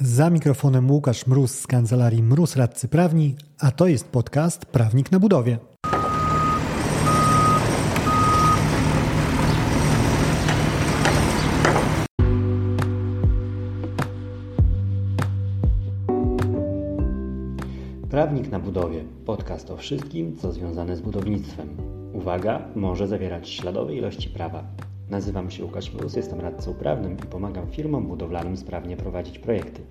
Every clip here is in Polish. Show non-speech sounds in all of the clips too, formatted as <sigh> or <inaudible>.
Za mikrofonem Łukasz Mróz z kancelarii Mróz Radcy Prawni, a to jest podcast Prawnik na budowie. Prawnik na budowie. Podcast o wszystkim, co związane z budownictwem. Uwaga, może zawierać śladowe ilości prawa. Nazywam się Łukasz Mróz, jestem radcą prawnym i pomagam firmom budowlanym sprawnie prowadzić projekty.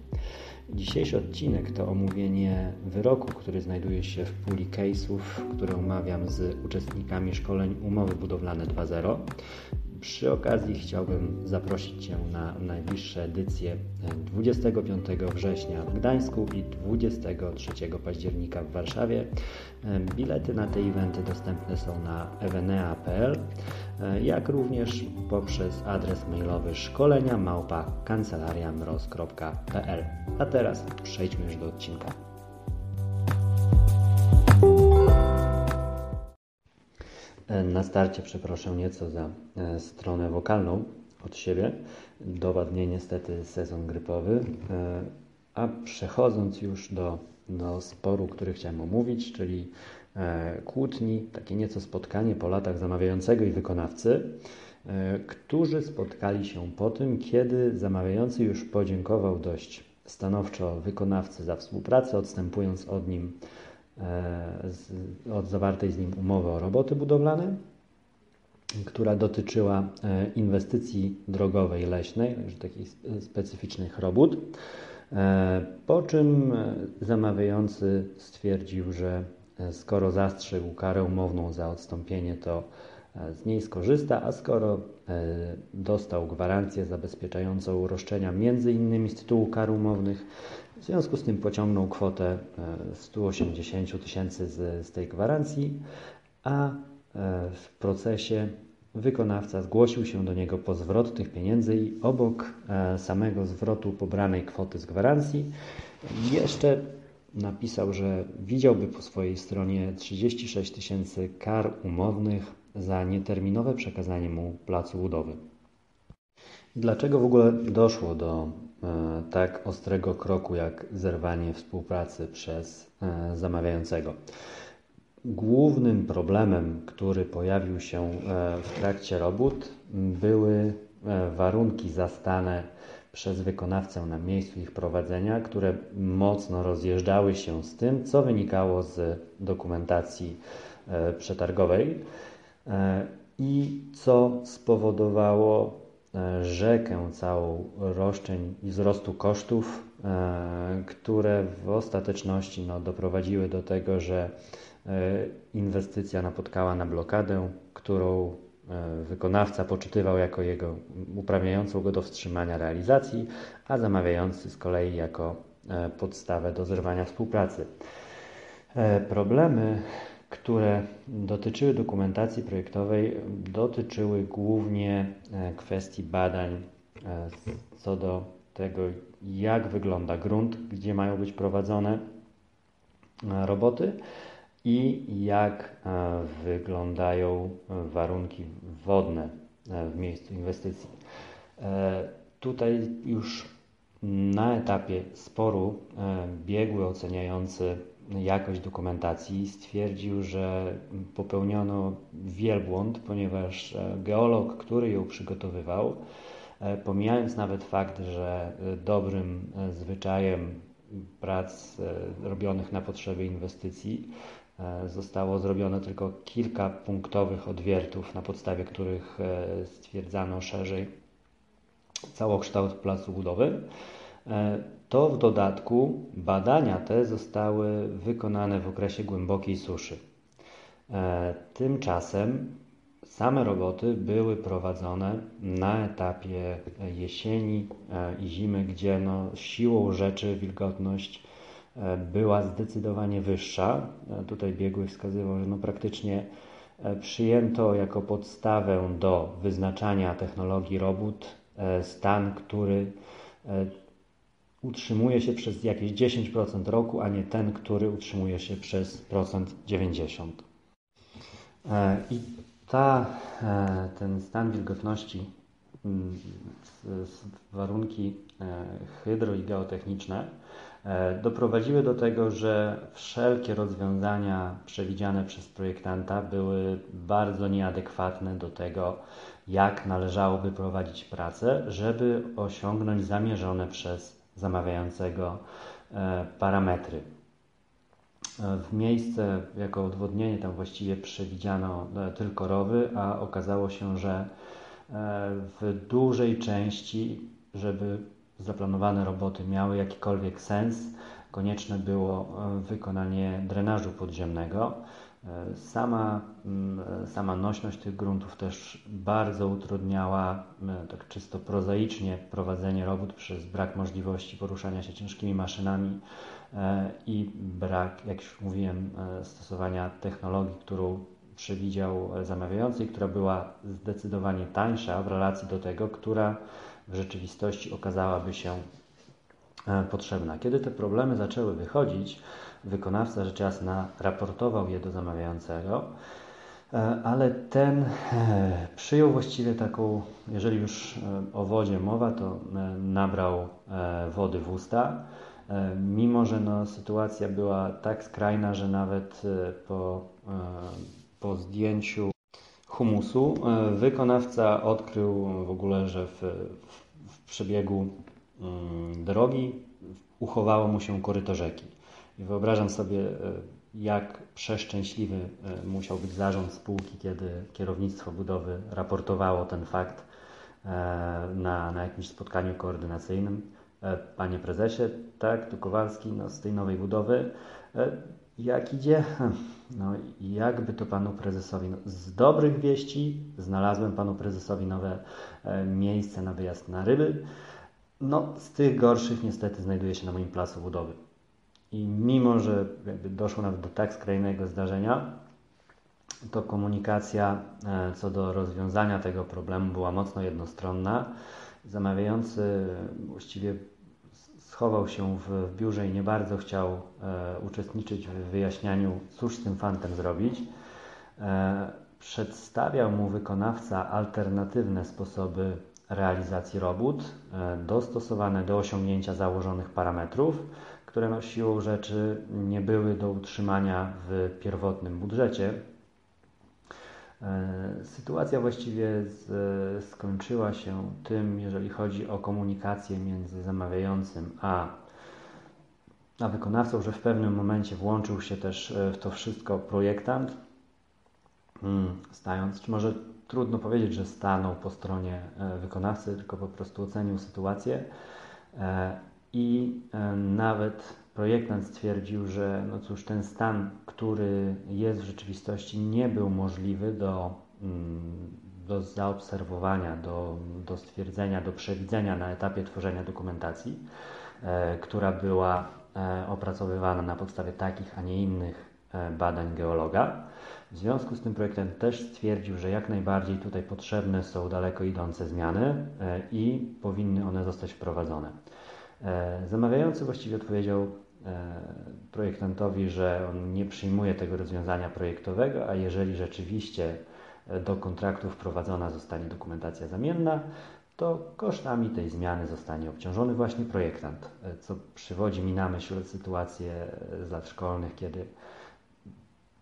Dzisiejszy odcinek to omówienie wyroku, który znajduje się w puli case'ów, które omawiam z uczestnikami szkoleń umowy budowlane 2.0. Przy okazji chciałbym zaprosić Cię na najbliższe edycje 25 września w Gdańsku i 23 października w Warszawie. Bilety na te eventy dostępne są na evenea.pl, jak również poprzez adres mailowy szkolenia małpa. A teraz przejdźmy już do odcinka. Na starcie przeproszę nieco za e, stronę wokalną od siebie. Doładnie niestety sezon grypowy. E, a przechodząc już do, do sporu, który chciałem omówić, czyli e, kłótni, takie nieco spotkanie po latach zamawiającego i wykonawcy, którzy spotkali się po tym, kiedy zamawiający już podziękował dość stanowczo wykonawcy za współpracę, odstępując od nim E, od zawartej z nim umowy o roboty budowlane, która dotyczyła e, inwestycji drogowej leśnej, takich specyficznych robót. E, po czym zamawiający stwierdził, że skoro zastrzegł karę umowną za odstąpienie, to z niej skorzysta, a skoro dostał gwarancję zabezpieczającą roszczenia między innymi z tytułu kar umownych, w związku z tym pociągnął kwotę 180 e, tysięcy z, z tej gwarancji, a e, w procesie wykonawca zgłosił się do niego po zwrot tych pieniędzy i obok e, samego zwrotu pobranej kwoty z gwarancji jeszcze napisał, że widziałby po swojej stronie 36 tysięcy kar umownych za nieterminowe przekazanie mu placu budowy. Dlaczego w ogóle doszło do e, tak ostrego kroku jak zerwanie współpracy przez e, zamawiającego? Głównym problemem, który pojawił się e, w trakcie robót, były warunki zastane przez wykonawcę na miejscu ich prowadzenia, które mocno rozjeżdżały się z tym, co wynikało z dokumentacji przetargowej i co spowodowało rzekę całą roszczeń i wzrostu kosztów, e, które w ostateczności no, doprowadziły do tego, że e, inwestycja napotkała na blokadę, którą wykonawca poczytywał jako jego uprawniającą go do wstrzymania realizacji, a zamawiający z kolei jako podstawę do zerwania współpracy. Problemy które dotyczyły dokumentacji projektowej, dotyczyły głównie e, kwestii badań e, co do tego, jak wygląda grunt, gdzie mają być prowadzone e, roboty i jak wyglądają warunki wodne w miejscu inwestycji. Tutaj już na etapie sporu biegły oceniający jakość dokumentacji stwierdził, że popełniono wielbłąd, ponieważ e, geolog, który ją przygotowywał, e, pomijając nawet fakt, że e, dobrym zwyczajem prac robionych na potrzeby inwestycji zostało zrobione tylko kilka punktowych odwiertów, na podstawie których stwierdzano szerzej całokształt placu budowy to w dodatku badania te zostały wykonane w okresie głębokiej suszy. E, tymczasem same roboty były prowadzone na etapie jesieni e, i zimy, gdzie no, siłą rzeczy wilgotność e, była zdecydowanie wyższa. Tutaj biegły wskazywał, że no praktycznie przyjęto jako podstawę do wyznaczania technologii robót stan, który utrzymuje się przez jakieś 10% roku, a nie ten, który utrzymuje się przez procent 90. E, I ta, e, ten stan wilgotności warunki hydro i geotechniczne doprowadziły do tego, że wszelkie rozwiązania przewidziane przez projektanta były bardzo nieadekwatne do tego, jak należałoby prowadzić pracę, żeby osiągnąć zamierzone przez zamawiającego parametry. W miejsce jako odwodnienie tam właściwie przewidziano e, tylko rowy, a okazało się, że e, w dużej części, żeby zaplanowane roboty miały jakikolwiek sens, konieczne było e, wykonanie drenażu podziemnego. Sama, mm, sama nośność tych gruntów też bardzo utrudniała tak czysto prozaicznie prowadzenie robót przez brak możliwości poruszania się ciężkimi maszynami E, i brak, jak już mówiłem, e, stosowania technologii, którą przewidział zamawiający i która była zdecydowanie tańsza w relacji do tego, która w rzeczywistości okazałaby się e, potrzebna. Kiedy te problemy zaczęły wychodzić, wykonawca rzecz jasna raportował je do zamawiającego, ale ten przyjął właściwie taką, jeżeli już o wodzie mowa, to nabrał wody w usta E, mimo że no, sytuacja była tak skrajna, że nawet e, po, e, po zdjęciu humusu wykonawca odkrył w ogóle, że w, w przebiegu drogi uchowało mu się koryto rzeki. I wyobrażam sobie, jak przeszczęśliwy musiał być zarząd spółki, kiedy kierownictwo budowy raportowało ten fakt na, na jakimś spotkaniu koordynacyjnym. E, panie prezesie, tak, tu Kowalski, no, z tej nowej budowy. E, jak idzie? <laughs> No, jakby to panu prezesowi, no, z dobrych wieści znalazłem panu prezesowi nowe e, miejsce na wyjazd na ryby. No, z tych gorszych niestety znajduje się na moim placu budowy. I mimo, że doszło nawet do tak skrajnego zdarzenia, to komunikacja co do rozwiązania tego problemu była mocno jednostronna. Zamawiający właściwie schował się w, biurze i nie bardzo chciał e, uczestniczyć w wyjaśnianiu, cóż z tym fantem zrobić. E, przedstawiał mu wykonawca alternatywne sposoby realizacji robót, e, dostosowane do osiągnięcia założonych parametrów, które no, siłą rzeczy nie były do utrzymania w pierwotnym budżecie, E, sytuacja właściwie z, skończyła się tym, jeżeli chodzi o komunikację między zamawiającym a, a wykonawcą, że w pewnym momencie włączył się też e, w to wszystko projektant, hmm, stając, czy może trudno powiedzieć, że stanął po stronie e, wykonawcy, tylko po prostu ocenił sytuację. I nawet projektant stwierdził, że no cóż, ten stan, który jest w rzeczywistości, nie był możliwy do, mm, do zaobserwowania, do, do stwierdzenia, do przewidzenia na etapie tworzenia dokumentacji, e, która była e, opracowywana na podstawie takich, a nie innych e, badań geologa. W związku z tym projektant też stwierdził, że jak najbardziej tutaj potrzebne są daleko idące zmiany e, i powinny one zostać wprowadzone. E, zamawiający właściwie odpowiedział E, projektantowi, że on nie przyjmuje tego rozwiązania projektowego, a jeżeli rzeczywiście e, do kontraktu wprowadzona zostanie dokumentacja zamienna, to kosztami tej zmiany zostanie obciążony właśnie projektant, e, co przywodzi mi na myśl sytuację z lat szkolnych, kiedy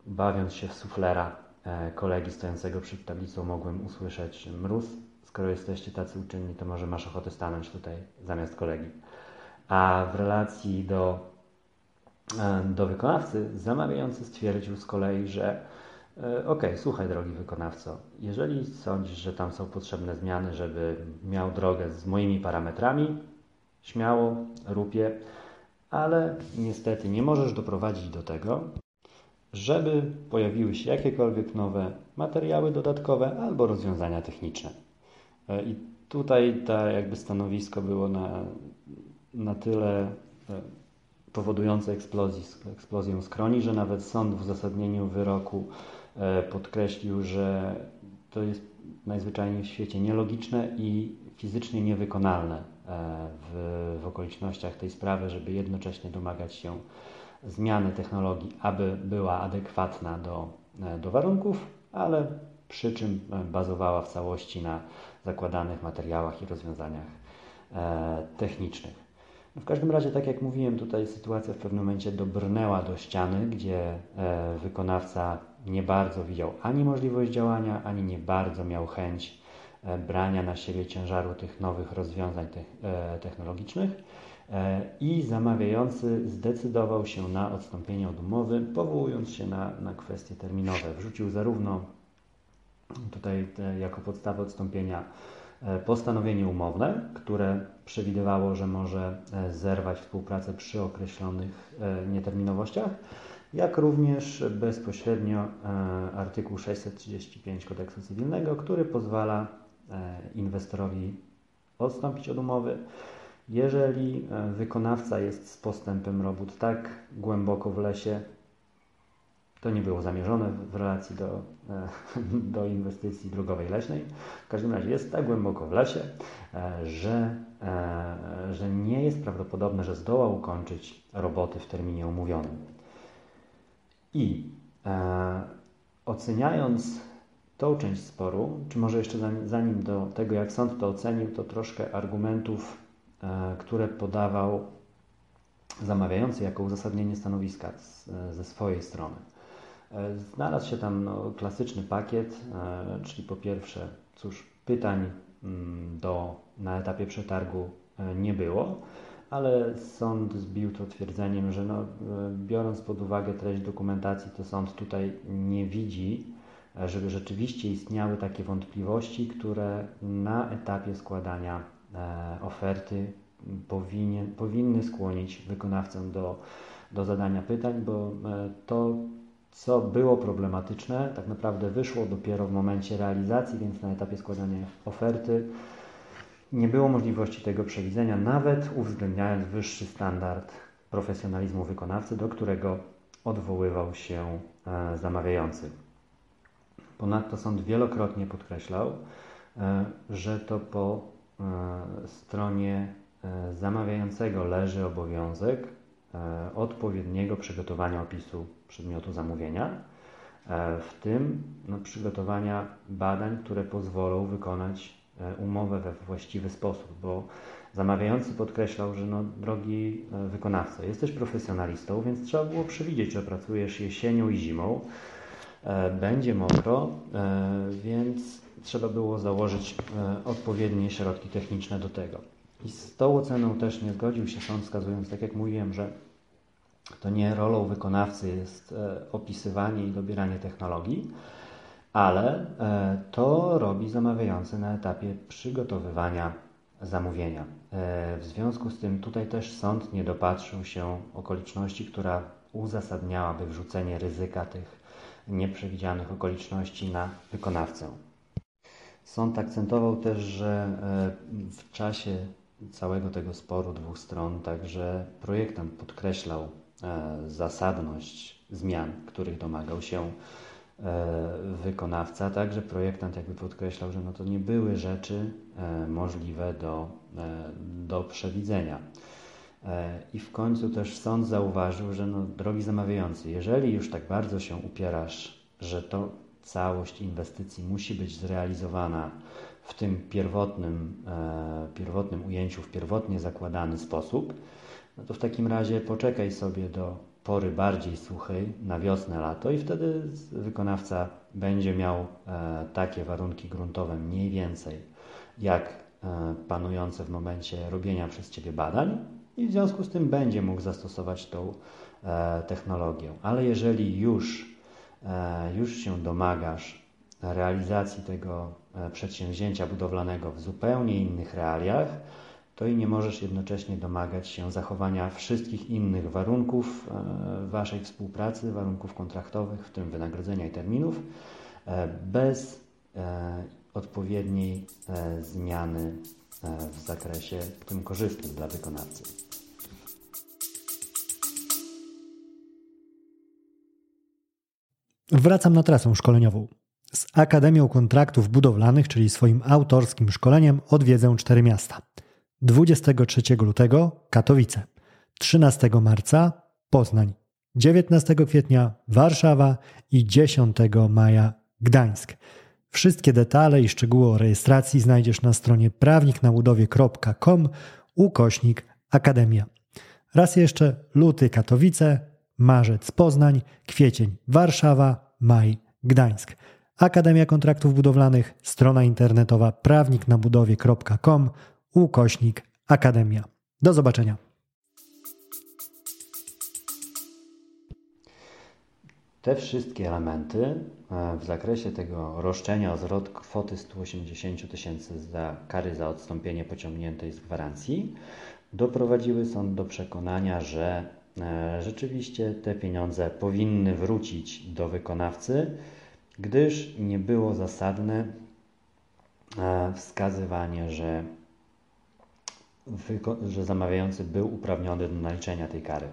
bawiąc się w suflera kolegi stojącego przed tablicą mogłem usłyszeć mróz, skoro jesteście tacy uczynni, to może masz ochotę stanąć tutaj zamiast kolegi. A w relacji do E, do wykonawcy, zamawiający stwierdził z kolei, że e, ok, słuchaj drogi wykonawco, jeżeli sądzisz, że tam są potrzebne zmiany, żeby miał drogę z moimi parametrami, śmiało, je, ale niestety nie możesz doprowadzić do tego, żeby pojawiły się jakiekolwiek nowe materiały dodatkowe albo rozwiązania techniczne. E, I tutaj ta jakby stanowisko było na, na tyle powodujące eksplozji, eksplozję skroni, że nawet sąd w uzasadnieniu wyroku e, podkreślił, że to jest najzwyczajniej w świecie nielogiczne i fizycznie niewykonalne e, w, w okolicznościach tej sprawy, żeby jednocześnie domagać się zmiany technologii, aby była adekwatna do, e, do warunków, ale przy czym bazowała w całości na zakładanych materiałach i rozwiązaniach technicznych. No w każdym razie, tak jak mówiłem, tutaj sytuacja w pewnym momencie dobrnęła do ściany, gdzie wykonawca nie bardzo widział ani możliwość działania, ani nie bardzo miał chęć brania na siebie ciężaru tych nowych rozwiązań technologicznych E, i zamawiający zdecydował się na odstąpienie od umowy, powołując się na, na kwestie terminowe. Wrzucił zarówno tutaj te, jako podstawę odstąpienia e, postanowienie umowne, które przewidywało, że może e, zerwać współpracę przy określonych nieterminowościach, jak również bezpośrednio artykuł 635 kodeksu cywilnego, który pozwala inwestorowi odstąpić od umowy jeżeli e, wykonawca jest z postępem robót tak głęboko w lesie, to nie było zamierzone w relacji do, e, <laughs> do inwestycji drogowej leśnej. W każdym razie jest tak głęboko w lesie, e, że, że nie jest prawdopodobne, że zdoła ukończyć roboty w terminie umówionym. I oceniając tą część sporu, czy może jeszcze zanim do tego, jak sąd to ocenił, to troszkę argumentów które podawał zamawiający jako uzasadnienie stanowiska ze swojej strony. E, znalazł się tam no, klasyczny pakiet, e, czyli po pierwsze, cóż, pytań mm, do, na etapie przetargu nie było, ale sąd zbił to twierdzeniem, że no, biorąc pod uwagę treść dokumentacji, to sąd tutaj nie widzi, żeby rzeczywiście istniały takie wątpliwości, które na etapie składania E, oferty powinien, powinny skłonić wykonawcę do, do zadania pytań, bo e, to, co było problematyczne, tak naprawdę wyszło dopiero w momencie realizacji, więc na etapie składania oferty nie było możliwości tego przewidzenia, nawet uwzględniając wyższy standard profesjonalizmu wykonawcy, do którego odwoływał się e, zamawiający. Ponadto sąd wielokrotnie podkreślał, że to po E, stronie e, zamawiającego leży obowiązek e, odpowiedniego przygotowania opisu przedmiotu zamówienia, w tym no, przygotowania badań, które pozwolą wykonać umowę we właściwy sposób, bo zamawiający podkreślał, że no, drogi wykonawco, jesteś profesjonalistą, więc trzeba było przewidzieć, że pracujesz jesienią i zimą, będzie mokro, więc trzeba było założyć e, odpowiednie środki techniczne do tego. I z tą oceną też nie zgodził się sąd, wskazując, tak jak mówiłem, że to nie rolą wykonawcy jest e, opisywanie i dobieranie technologii, ale e, to robi zamawiający na etapie przygotowywania zamówienia. W związku z tym tutaj też sąd nie dopatrzył się okoliczności, która uzasadniałaby wrzucenie ryzyka tych nieprzewidzianych okoliczności na wykonawcę. Sąd akcentował też, że e, w czasie całego tego sporu dwóch stron także projektant podkreślał e, zasadność zmian, których domagał się e, wykonawca. Także projektant jakby podkreślał, że no to nie były rzeczy możliwe do, do przewidzenia. I w końcu też sąd zauważył, że no, drogi zamawiający, jeżeli już tak bardzo się upierasz, że to całość inwestycji musi być zrealizowana w tym pierwotnym, e, pierwotnym ujęciu, w pierwotnie zakładany sposób, no to w takim razie poczekaj sobie do pory bardziej suchej, na wiosnę, lato i wtedy wykonawca będzie miał e, takie warunki gruntowe mniej więcej jak e, panujące w momencie robienia przez Ciebie badań i w związku z tym będzie mógł zastosować tą technologię. Ale jeżeli już już się domagasz realizacji tego e, przedsięwzięcia budowlanego w zupełnie innych realiach, to i nie możesz jednocześnie domagać się zachowania wszystkich innych warunków e, Waszej współpracy, warunków kontraktowych, w tym wynagrodzenia i terminów, bez odpowiedniej zmiany w zakresie tym korzystnym dla wykonawcy. Wracam na trasę szkoleniową. Z Akademią Kontraktów Budowlanych, czyli swoim autorskim szkoleniem, odwiedzę cztery miasta. 23 lutego Katowice, 13 marca Poznań, 19 kwietnia Warszawa i 10 maja Gdańsk. Wszystkie detale i szczegóły o rejestracji znajdziesz na stronie prawniknabudowie.com ukośnik Akademia. Raz jeszcze luty Katowice, marzec Poznań, kwiecień Warszawa, maj Gdańsk. Akademia Kontraktów Budowlanych, strona internetowa prawniknabudowie.com ukośnik Akademia. Do zobaczenia. Te wszystkie elementy e, w zakresie tego roszczenia o zwrot kwoty 180 tysięcy za kary za odstąpienie pociągniętej z gwarancji doprowadziły sąd do przekonania, że rzeczywiście te pieniądze powinny wrócić do wykonawcy, gdyż nie było zasadne e, wskazywanie, że, że zamawiający był uprawniony do naliczenia tej kary.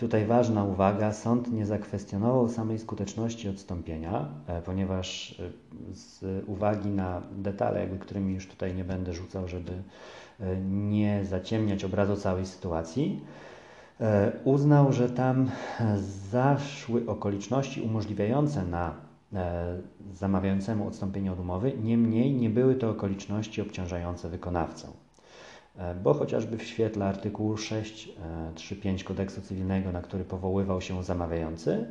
Tutaj ważna uwaga, sąd nie zakwestionował samej skuteczności odstąpienia, e, ponieważ e, z uwagi na detale, jakby którymi już tutaj nie będę rzucał, żeby e, nie zaciemniać obrazu całej sytuacji, uznał, że tam zaszły okoliczności umożliwiające na zamawiającemu odstąpienie od umowy, niemniej nie były to okoliczności obciążające wykonawcę. E, bo chociażby w świetle artykułu 6.3.5 e, kodeksu cywilnego, na który powoływał się zamawiający,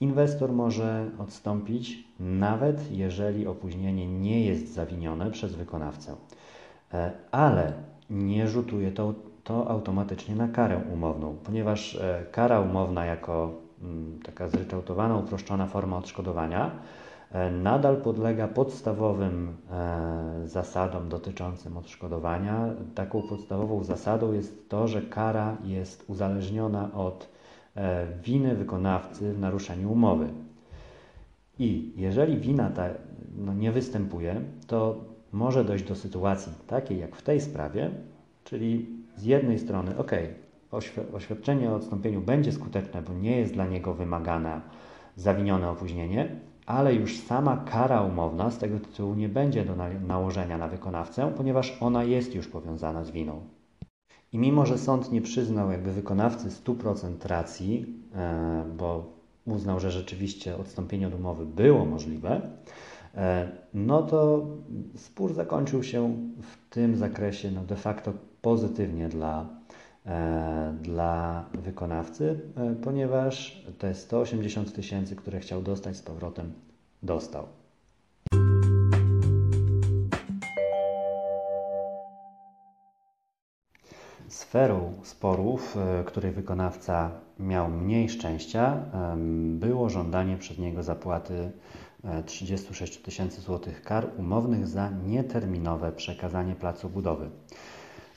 inwestor może odstąpić nawet jeżeli opóźnienie nie jest zawinione przez wykonawcę. E, ale nie rzutuje to, to automatycznie na karę umowną, ponieważ kara umowna jako mm, taka zryczałtowana, uproszczona forma odszkodowania E, nadal podlega podstawowym e, zasadom dotyczącym odszkodowania. Taką podstawową zasadą jest to, że kara jest uzależniona od e, winy wykonawcy w naruszeniu umowy. I jeżeli wina ta no, nie występuje, to może dojść do sytuacji takiej jak w tej sprawie, czyli z jednej strony, ok, oświadczenie o odstąpieniu będzie skuteczne, bo nie jest dla niego wymagane zawinione opóźnienie, ale już sama kara umowna z tego tytułu nie będzie do nałożenia na wykonawcę, ponieważ ona jest już powiązana z winą. I mimo, że sąd nie przyznał jakby wykonawcy 100% racji, e, bo uznał, że rzeczywiście odstąpienie od umowy było możliwe, e, no to spór zakończył się w tym zakresie no de facto pozytywnie dla E, dla wykonawcy, e, ponieważ te 180 tysięcy, które chciał dostać z powrotem, dostał. Sferą sporów, e, której wykonawca miał mniej szczęścia, było żądanie przez niego zapłaty 36 tysięcy złotych kar umownych za nieterminowe przekazanie placu budowy.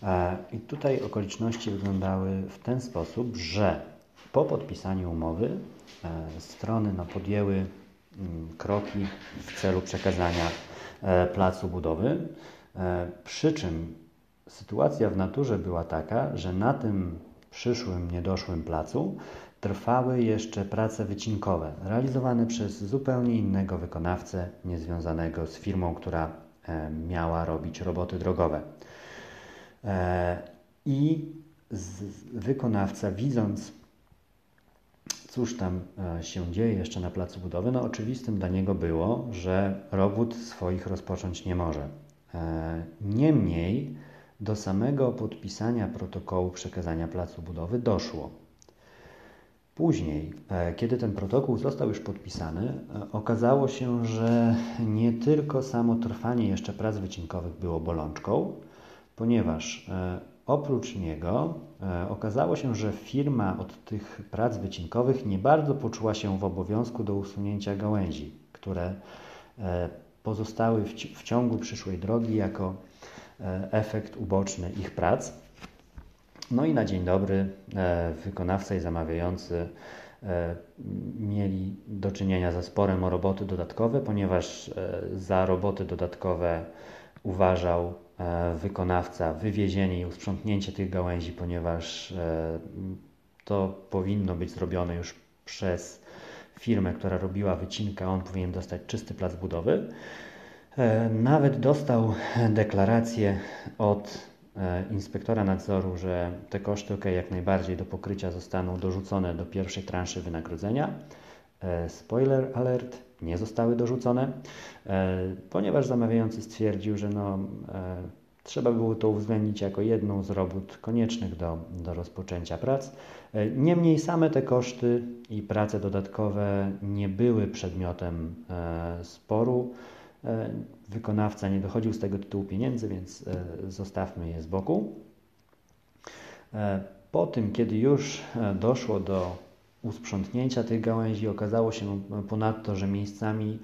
E, I tutaj okoliczności wyglądały w ten sposób, że po podpisaniu umowy e, strony no, podjęły mm, kroki w celu przekazania e, placu budowy, przy czym sytuacja w naturze była taka, że na tym przyszłym, niedoszłym placu trwały jeszcze prace wycinkowe, realizowane przez zupełnie innego wykonawcę, niezwiązanego z firmą, która miała robić roboty drogowe. E, I wykonawca, widząc, cóż tam e, się dzieje jeszcze na placu budowy, no oczywistym dla niego było, że robót swoich rozpocząć nie może. E, niemniej do samego podpisania protokołu przekazania placu budowy doszło. Później, kiedy ten protokół został już podpisany, okazało się, że nie tylko samo trwanie jeszcze prac wycinkowych było bolączką, ponieważ e, oprócz niego e, okazało się, że firma od tych prac wycinkowych nie bardzo poczuła się w obowiązku do usunięcia gałęzi, które e, pozostały w ciągu przyszłej drogi jako efekt uboczny ich prac. No i na dzień dobry wykonawca i zamawiający mieli do czynienia ze sporem o roboty dodatkowe, ponieważ za roboty dodatkowe uważał E, wykonawca wywiezienie i usprzątnięcie tych gałęzi, ponieważ e, to powinno być zrobione już przez firmę, która robiła wycinkę, on powinien dostać czysty plac budowy. E, nawet dostał deklarację od inspektora nadzoru, że te koszty OK, jak najbardziej do pokrycia zostaną dorzucone do pierwszej transzy wynagrodzenia. Spoiler alert, nie zostały dorzucone, ponieważ zamawiający stwierdził, że no, trzeba było to uwzględnić jako jedną z robót koniecznych do, do rozpoczęcia prac. Niemniej same te koszty i prace dodatkowe nie były przedmiotem sporu. Wykonawca nie dochodził z tego tytułu pieniędzy, więc zostawmy je z boku. Po tym, kiedy już e, doszło do usprzątnięcia tych gałęzi, okazało się ponadto, że miejscami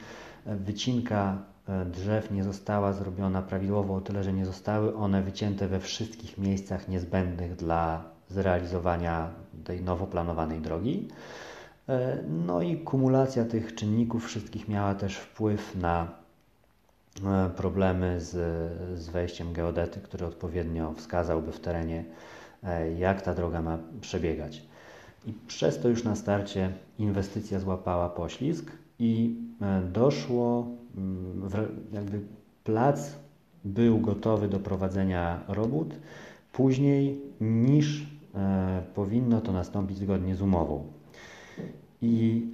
e, wycinka e, drzew nie została zrobiona prawidłowo, o tyle, że nie zostały one wycięte we wszystkich miejscach niezbędnych dla zrealizowania tej nowo planowanej drogi. No i kumulacja tych czynników wszystkich miała też wpływ na problemy z, z wejściem geodety, który odpowiednio wskazałby w terenie E, jak ta droga ma przebiegać. I przez to już na starcie inwestycja złapała poślizg i e, doszło, mm, jakby plac był gotowy do prowadzenia robót później niż e, powinno to nastąpić zgodnie z umową. I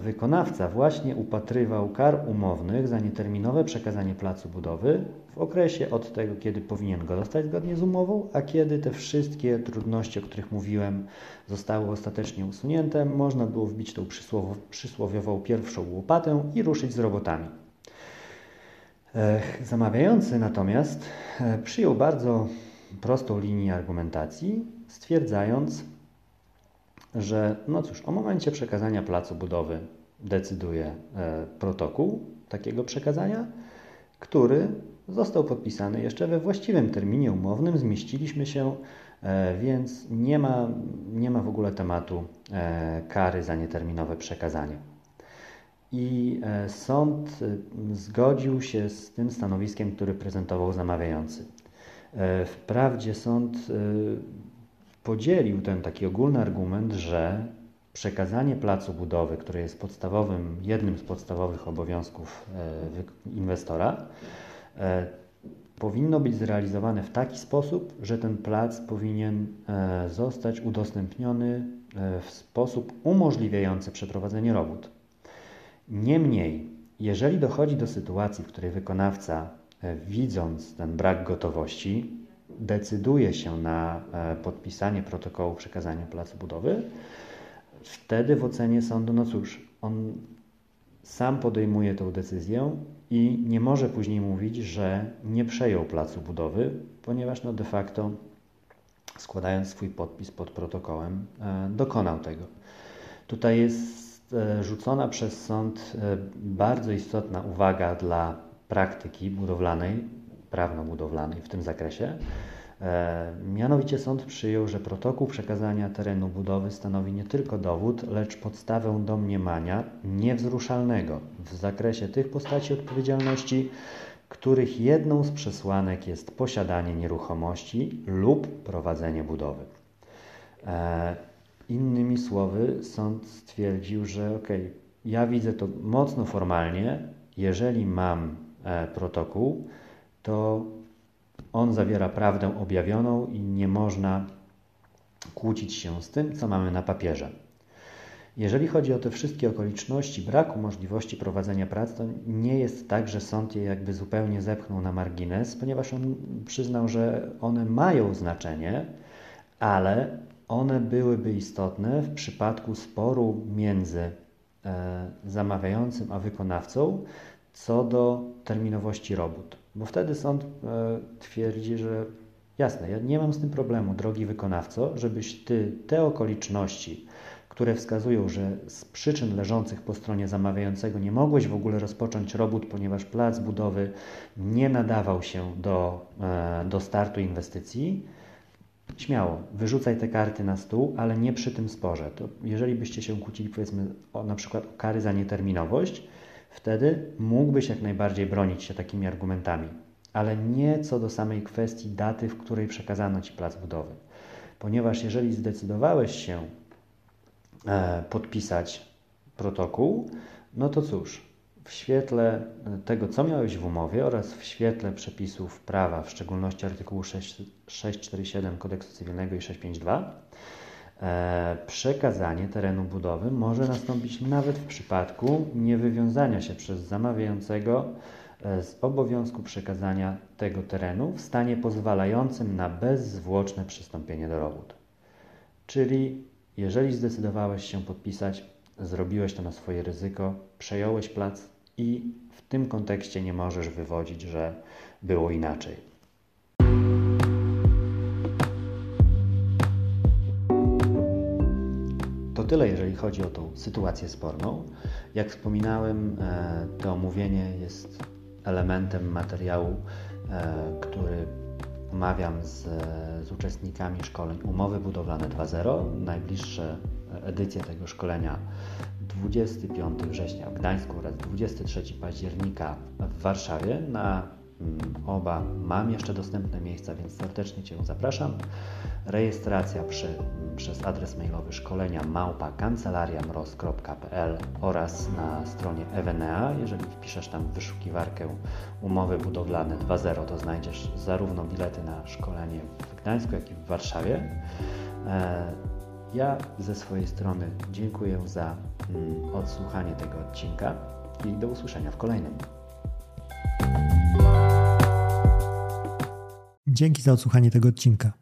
wykonawca właśnie upatrywał kar umownych za nieterminowe przekazanie placu budowy w okresie od tego, kiedy powinien go dostać zgodnie z umową, a kiedy te wszystkie trudności, o których mówiłem, zostały ostatecznie usunięte, można było wbić tą przysłowiową pierwszą łopatę i ruszyć z robotami. Zamawiający natomiast e, przyjął bardzo prostą linię argumentacji, stwierdzając, że no cóż, o momencie przekazania placu budowy decyduje e, protokół takiego przekazania, który został podpisany jeszcze we właściwym terminie umownym, zmieściliśmy się, e, więc nie ma, nie ma w ogóle tematu e, kary za nieterminowe przekazanie. I sąd zgodził się z tym stanowiskiem, który prezentował zamawiający. Wprawdzie sąd podzielił ten taki ogólny argument, że przekazanie placu budowy, który jest podstawowym, jednym z podstawowych obowiązków inwestora, E, powinno być zrealizowane w taki sposób, że ten plac powinien e, zostać udostępniony e, w sposób umożliwiający przeprowadzenie robót. Niemniej, jeżeli dochodzi do sytuacji, w której wykonawca, widząc ten brak gotowości, decyduje się na podpisanie protokołu przekazania placu budowy, wtedy w ocenie sądu, no cóż, on sam podejmuje tę decyzję i nie może później mówić, że nie przejął placu budowy, ponieważ no de facto składając swój podpis pod protokołem e, dokonał tego. Tutaj jest e, rzucona przez sąd e, bardzo istotna uwaga dla praktyki budowlanej, prawno-budowlanej w tym zakresie, E, mianowicie sąd przyjął, że protokół przekazania terenu budowy stanowi nie tylko dowód, lecz podstawę domniemania niewzruszalnego w zakresie tych postaci odpowiedzialności, których jedną z przesłanek jest posiadanie nieruchomości lub prowadzenie budowy. E, innymi słowy, sąd stwierdził, że ok, ja widzę to mocno formalnie, jeżeli mam e, protokół, to on zawiera prawdę objawioną i nie można kłócić się z tym, co mamy na papierze. Jeżeli chodzi o te wszystkie okoliczności braku możliwości prowadzenia prac, to nie jest tak, że sąd je jakby zupełnie zepchnął na margines, ponieważ on przyznał, że one mają znaczenie, ale one byłyby istotne w przypadku sporu między e, zamawiającym a wykonawcą co do terminowości robót. Bo wtedy sąd e, twierdzi, że jasne, ja nie mam z tym problemu, drogi wykonawco, żebyś ty te okoliczności, które wskazują, że z przyczyn leżących po stronie zamawiającego nie mogłeś w ogóle rozpocząć robót, ponieważ plac budowy nie nadawał się do, e, do startu inwestycji, śmiało, wyrzucaj te karty na stół, ale nie przy tym sporze. To jeżeli byście się kłócili, powiedzmy, o, na przykład o kary za nieterminowość, Wtedy mógłbyś jak najbardziej bronić się takimi argumentami, ale nie co do samej kwestii daty, w której przekazano Ci plac budowy. Ponieważ jeżeli zdecydowałeś się e, podpisać protokół, no to cóż, w świetle e, tego, co miałeś w umowie oraz w świetle przepisów prawa, w szczególności artykułu 6, 647 Kodeksu Cywilnego i 652, E, przekazanie terenu budowy może nastąpić nawet w przypadku niewywiązania się przez zamawiającego e, z obowiązku przekazania tego terenu w stanie pozwalającym na bezzwłoczne przystąpienie do robót. Czyli jeżeli zdecydowałeś się podpisać, zrobiłeś to na swoje ryzyko, przejąłeś plac i w tym kontekście nie możesz wywodzić, że było inaczej. Tyle, jeżeli chodzi o tą sytuację sporną. Jak wspominałem, e, to omówienie jest elementem materiału, e, który omawiam z, z uczestnikami szkoleń Umowy Budowlane 2.0. Najbliższe edycje tego szkolenia 25 września w Gdańsku oraz 23 października w Warszawie. Na mm, oba mam jeszcze dostępne miejsca, więc serdecznie Cię zapraszam. Rejestracja przy, przez adres mailowy szkolenia małpa kancelariamroz.pl oraz na stronie Evenea. Jeżeli wpiszesz tam w wyszukiwarkę umowy budowlane 2.0, to znajdziesz zarówno bilety na szkolenie w Gdańsku, jak i w Warszawie. E, ja ze swojej strony dziękuję za mm, odsłuchanie tego odcinka i do usłyszenia w kolejnym. Dzięki za odsłuchanie tego odcinka.